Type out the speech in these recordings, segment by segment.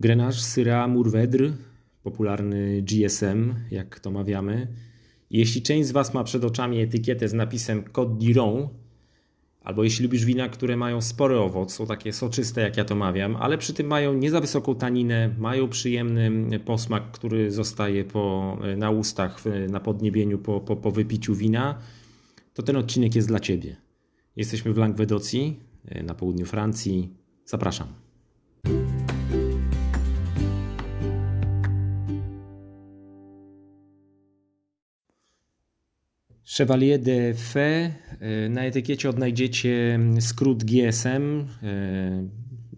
Grenache Syrah Mourvedre, popularny GSM, jak to mawiamy. Jeśli część z Was ma przed oczami etykietę z napisem Côte d'Iron, albo jeśli lubisz wina, które mają spory owoc, są takie soczyste, jak ja to mawiam, ale przy tym mają nie za wysoką taninę, mają przyjemny posmak, który zostaje po, na ustach, na podniebieniu po, po, po wypiciu wina, to ten odcinek jest dla Ciebie. Jesteśmy w Languedocji, na południu Francji. Zapraszam. Chevalier de Fe. Na etykiecie odnajdziecie skrót GSM.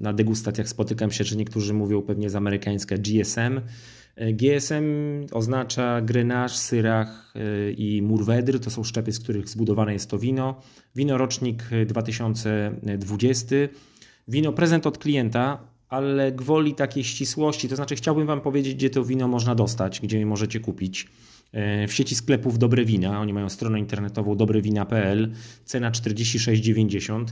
Na degustacjach spotykam się, że niektórzy mówią pewnie z amerykańska GSM. GSM oznacza Grenache, Syrah i Mourvedre. To są szczepy, z których zbudowane jest to wino. Wino rocznik 2020. Wino prezent od klienta, ale gwoli takiej ścisłości, to znaczy chciałbym Wam powiedzieć, gdzie to wino można dostać, gdzie możecie kupić. W sieci sklepów Dobre Wina, oni mają stronę internetową dobrewina.pl, cena 46,90.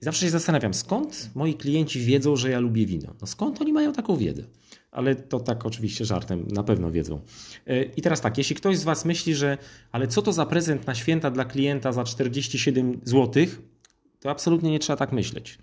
Zawsze się zastanawiam, skąd moi klienci wiedzą, że ja lubię wino? No skąd oni mają taką wiedzę? Ale to tak oczywiście żartem, na pewno wiedzą. I teraz tak, jeśli ktoś z Was myśli, że ale co to za prezent na święta dla klienta za 47 zł, to absolutnie nie trzeba tak myśleć.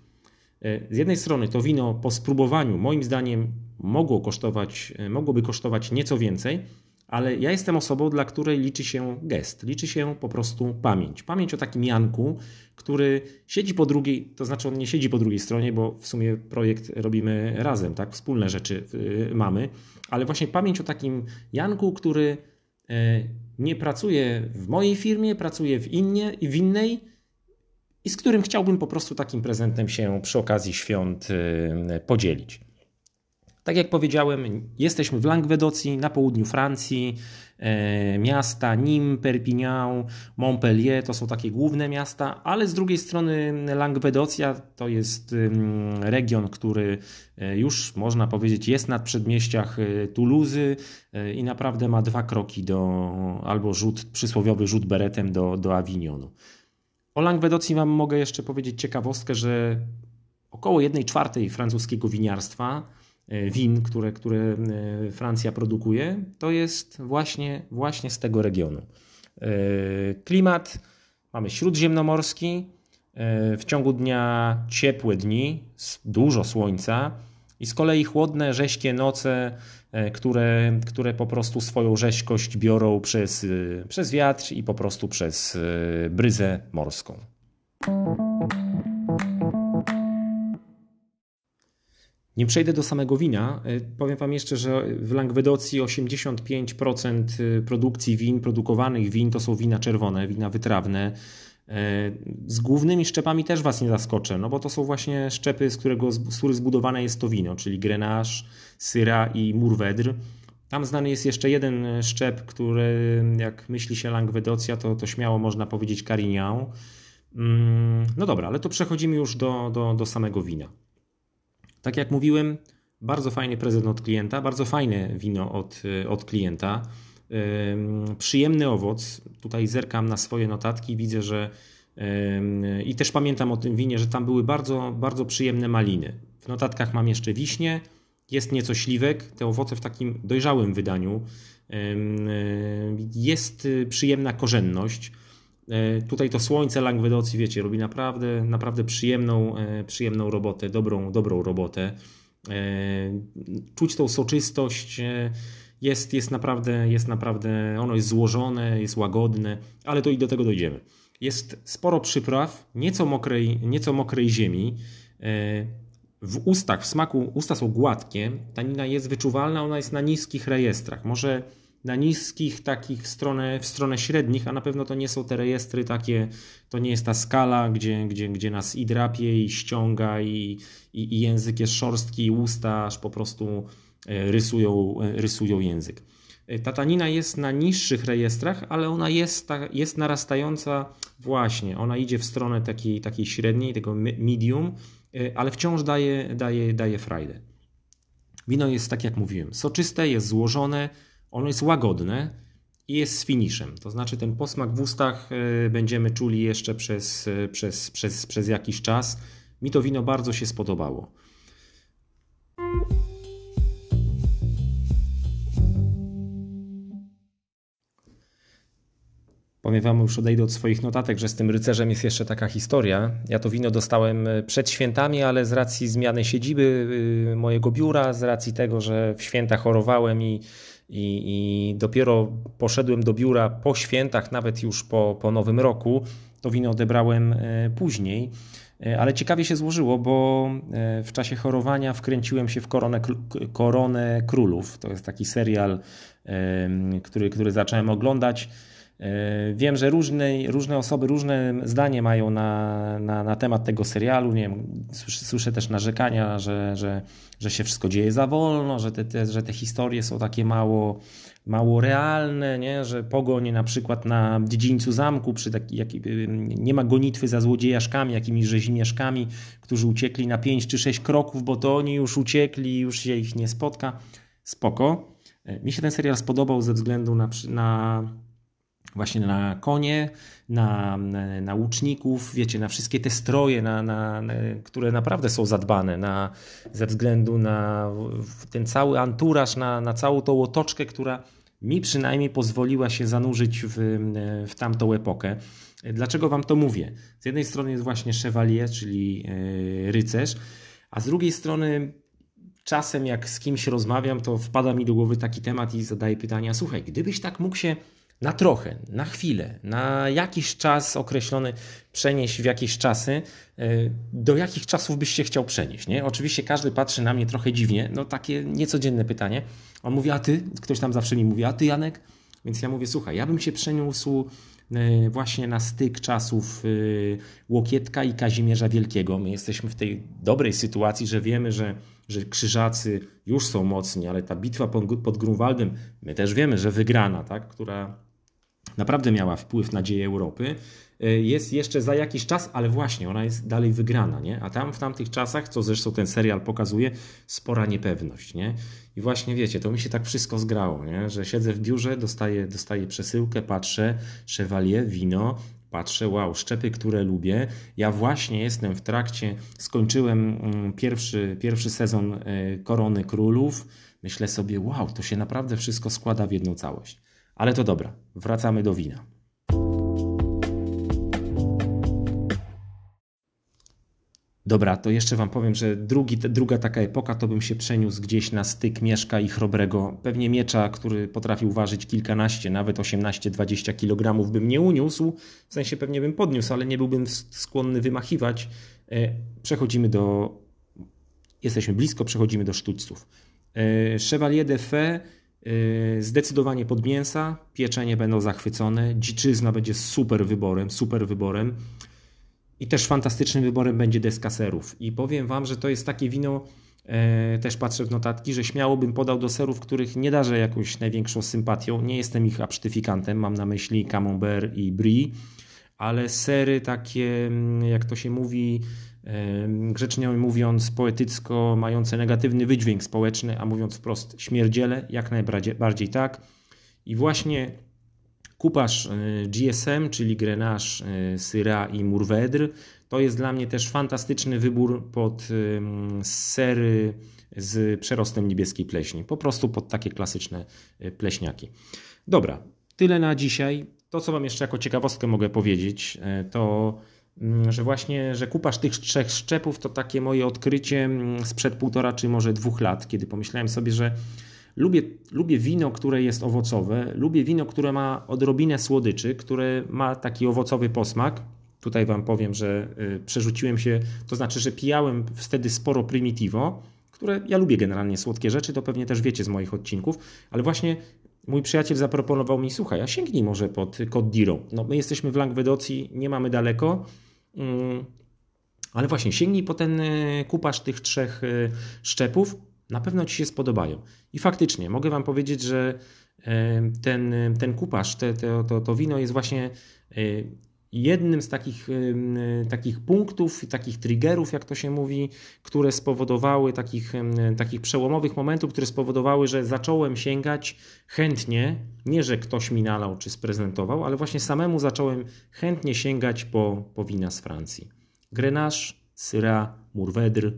Z jednej strony to wino po spróbowaniu moim zdaniem mogło kosztować, mogłoby kosztować nieco więcej, ale ja jestem osobą, dla której liczy się gest, liczy się po prostu pamięć. Pamięć o takim Janku, który siedzi po drugiej, to znaczy on nie siedzi po drugiej stronie, bo w sumie projekt robimy razem, tak? Wspólne rzeczy mamy, ale właśnie pamięć o takim Janku, który nie pracuje w mojej firmie, pracuje w, innie, w innej i z którym chciałbym po prostu takim prezentem się przy okazji świąt podzielić. Tak jak powiedziałem, jesteśmy w Languedocji, na południu Francji. Miasta Nîmes, Perpignan, Montpellier to są takie główne miasta, ale z drugiej strony Languedocja to jest region, który już można powiedzieć jest na przedmieściach Toulouse i naprawdę ma dwa kroki do albo rzut, przysłowiowy rzut beretem do, do Avignonu. O Languedocji Wam mogę jeszcze powiedzieć ciekawostkę, że około 1 czwartej francuskiego winiarstwa win, które, które Francja produkuje, to jest właśnie, właśnie z tego regionu. Klimat mamy śródziemnomorski, w ciągu dnia ciepłe dni, dużo słońca i z kolei chłodne, rześkie noce, które, które po prostu swoją rzeźkość biorą przez, przez wiatr i po prostu przez bryzę morską. Nie przejdę do samego wina. Powiem Wam jeszcze, że w Languedocji 85% produkcji win, produkowanych win to są wina czerwone, wina wytrawne. Z głównymi szczepami też Was nie zaskoczę, no bo to są właśnie szczepy, z, którego, z których zbudowane jest to wino, czyli Grenache, Syrah i Mourvedre. Tam znany jest jeszcze jeden szczep, który jak myśli się Languedocja, to, to śmiało można powiedzieć Carignan. No dobra, ale to przechodzimy już do, do, do samego wina. Tak jak mówiłem, bardzo fajny prezent od klienta, bardzo fajne wino od, od klienta. Przyjemny owoc. Tutaj zerkam na swoje notatki widzę, że i też pamiętam o tym winie, że tam były bardzo, bardzo przyjemne maliny. W notatkach mam jeszcze wiśnie, jest nieco śliwek, te owoce w takim dojrzałym wydaniu. Jest przyjemna korzenność. Tutaj to słońce Languedocji, wiecie, robi naprawdę, naprawdę przyjemną, przyjemną robotę, dobrą, dobrą robotę. Czuć tą soczystość, jest, jest, naprawdę, jest naprawdę, ono jest złożone, jest łagodne, ale to i do tego dojdziemy. Jest sporo przypraw, nieco mokrej, nieco mokrej ziemi. W ustach, w smaku, usta są gładkie, tanina jest wyczuwalna, ona jest na niskich rejestrach. Może na niskich, takich w stronę, w stronę średnich, a na pewno to nie są te rejestry takie, to nie jest ta skala, gdzie, gdzie, gdzie nas i drapie, i ściąga, i, i, i język jest szorstki, i usta aż po prostu rysują, rysują język. Ta tanina jest na niższych rejestrach, ale ona jest, jest narastająca właśnie. Ona idzie w stronę takiej, takiej średniej, tego medium, ale wciąż daje, daje, daje frajdę. Wino jest, tak jak mówiłem, soczyste, jest złożone, ono jest łagodne i jest z finiszem. To znaczy ten posmak w ustach e, będziemy czuli jeszcze przez, e, przez, przez, przez jakiś czas. Mi to wino bardzo się spodobało. Powiem Wam, już odejdę od swoich notatek, że z tym rycerzem jest jeszcze taka historia. Ja to wino dostałem e, przed świętami, ale z racji zmiany siedziby mojego biura, z racji tego, że w święta chorowałem i i, i dopiero poszedłem do biura po świętach, nawet już po, po nowym roku, to wino odebrałem później. E, ale ciekawie się złożyło, bo e, w czasie chorowania wkręciłem się w Koronę, Koronę Królów. To jest taki serial, który, który zacząłem oglądać. E, wiem, że różne, różne osoby różne zdanie mają na, na, na temat tego serialu. Nie wiem, słyszę, słyszę też narzekania, że, że, że się wszystko dzieje za wolno, że te, te, że te historie są takie mało, mało realne, nie? że pogoń na przykład na dziedzińcu zamku, przy taki, jak, nie ma gonitwy za złodziejaszkami, jakimiś rzezimieszkami, którzy uciekli na 5 czy 6 kroków, bo to oni już uciekli, już się ich nie spotka. Spoko. E, mi się ten serial spodobał ze względu na, na właśnie na konie, na, na łuczników, wiecie, na wszystkie te stroje, na, na, na, które naprawdę są zadbane, na, ze względu na ten cały anturaż, na, na całą tą otoczkę, która mi przynajmniej pozwoliła się zanurzyć w, w tamtą epokę. Dlaczego wam to mówię? Z jednej strony jest właśnie chevalier, czyli e, rycerz, a z drugiej strony czasem jak z kimś rozmawiam, to wpada mi do głowy taki temat i zadaję pytania, słuchaj, gdybyś tak mógł się na trochę, na chwilę, na jakiś czas określony przenieść w jakieś czasy, e, do jakich czasów byś się chciał przenieść? Nie? Oczywiście każdy patrzy na mnie trochę dziwnie, no takie niecodzienne pytanie. On mówi, a ty? Ktoś tam zawsze mi mówi, a ty Janek? Więc ja mówię, słuchaj, ja bym się przeniósł e, właśnie na styk czasów e, Łokietka i Kazimierza Wielkiego. My jesteśmy w tej dobrej sytuacji, że wiemy, że, że krzyżacy już są mocni, ale ta bitwa pod, pod Grunwaldem, my też wiemy, że wygrana, tak? która naprawdę miała wpływ na dzieje Europy, e, jest jeszcze za jakiś czas, ale właśnie ona jest dalej wygrana, nie? A tam w tamtych czasach, co zresztą ten serial pokazuje, spora niepewność, nie? I właśnie wiecie, to mi się tak wszystko zgrało, nie? Że siedzę w biurze, dostaję, dostaję przesyłkę, patrzę, Chevalier, wino, patrzę, wow, szczepy, które lubię. Ja właśnie jestem w trakcie, skończyłem mm, pierwszy, pierwszy sezon e, Korony Królów. Myślę sobie, wow, to się naprawdę wszystko składa w jedną całość. Ale to dobra, wracamy do wina. Dobra, to jeszcze Wam powiem, że drugi, druga taka epoka to bym się przeniósł gdzieś na styk Mieszka i Chrobrego. Pewnie miecza, który potrafił ważyć kilkanaście, nawet 18-20 kg bym nie uniósł. W sensie pewnie bym podniósł, ale nie byłbym skłonny wymachiwać. E, przechodzimy do... Jesteśmy blisko, przechodzimy do sztućców. E, Chevalier de Yy, zdecydowanie pod mięsa, pieczenie będą zachwycone, dziczyzna będzie super wyborem, super wyborem. I też fantastycznym wyborem będzie deska serów. I powiem Wam, że to jest takie wino, e, też patrzę w notatki, że śmiało bym podał do serów, których nie darzę jakąś największą sympatią. Nie jestem ich absztyfikantem, mam na myśli Camembert i Brie, ale sery takie, mm, jak to się mówi, grzecznie mówiąc, poetycko, mające negatywny wydźwięk społeczny, a mówiąc wprost, śmierdziele, jak najbardziej tak. I właśnie kupasz e, GSM, czyli Grenache, e, Syrah i Mourvèdre, to jest dla mnie też fantastyczny wybór pod sery z przerostem niebieskiej pleśni. Po prostu pod takie klasyczne e, pleśniaki. Dobra, tyle na dzisiaj. To, co Wam jeszcze jako ciekawostkę mogę powiedzieć, to Mm, że właśnie, że kupasz tych trzech szczepów to takie moje odkrycie mm, sprzed półtora czy może dwóch lat, kiedy pomyślałem sobie, że lubię, lubię wino, które jest owocowe, lubię wino, które ma odrobinę słodyczy, które ma taki owocowy posmak. Tutaj Wam powiem, że y, przerzuciłem się, to znaczy, że pijałem wtedy sporo Primitivo, które ja lubię generalnie słodkie rzeczy, to pewnie też wiecie z moich odcinków, ale właśnie mój przyjaciel zaproponował mi, słuchaj, a sięgnij może pod kod Diro. No, my jesteśmy w Langwedocji, nie mamy daleko, Mm, ale właśnie sięgnij po ten e, kupasz tych trzech e, szczepów, na pewno Ci się spodobają. I faktycznie mogę Wam powiedzieć, że e, ten, ten kupasz, te, to, to wino jest właśnie jednym z takich, takich punktów, takich triggerów, jak to się mówi, które spowodowały, takich, takich przełomowych momentów, które spowodowały, że zacząłem sięgać chętnie, nie że ktoś mi nalał czy sprezentował, ale właśnie samemu zacząłem chętnie sięgać po, po wina z Francji. Grenache, Syrah, Mourvèdre,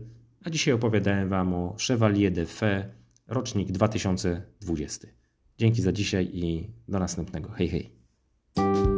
a dzisiaj opowiadałem Wam o Chevalier de Fe, rocznik 2020. Dzięki za dzisiaj i do następnego. Hej, hej.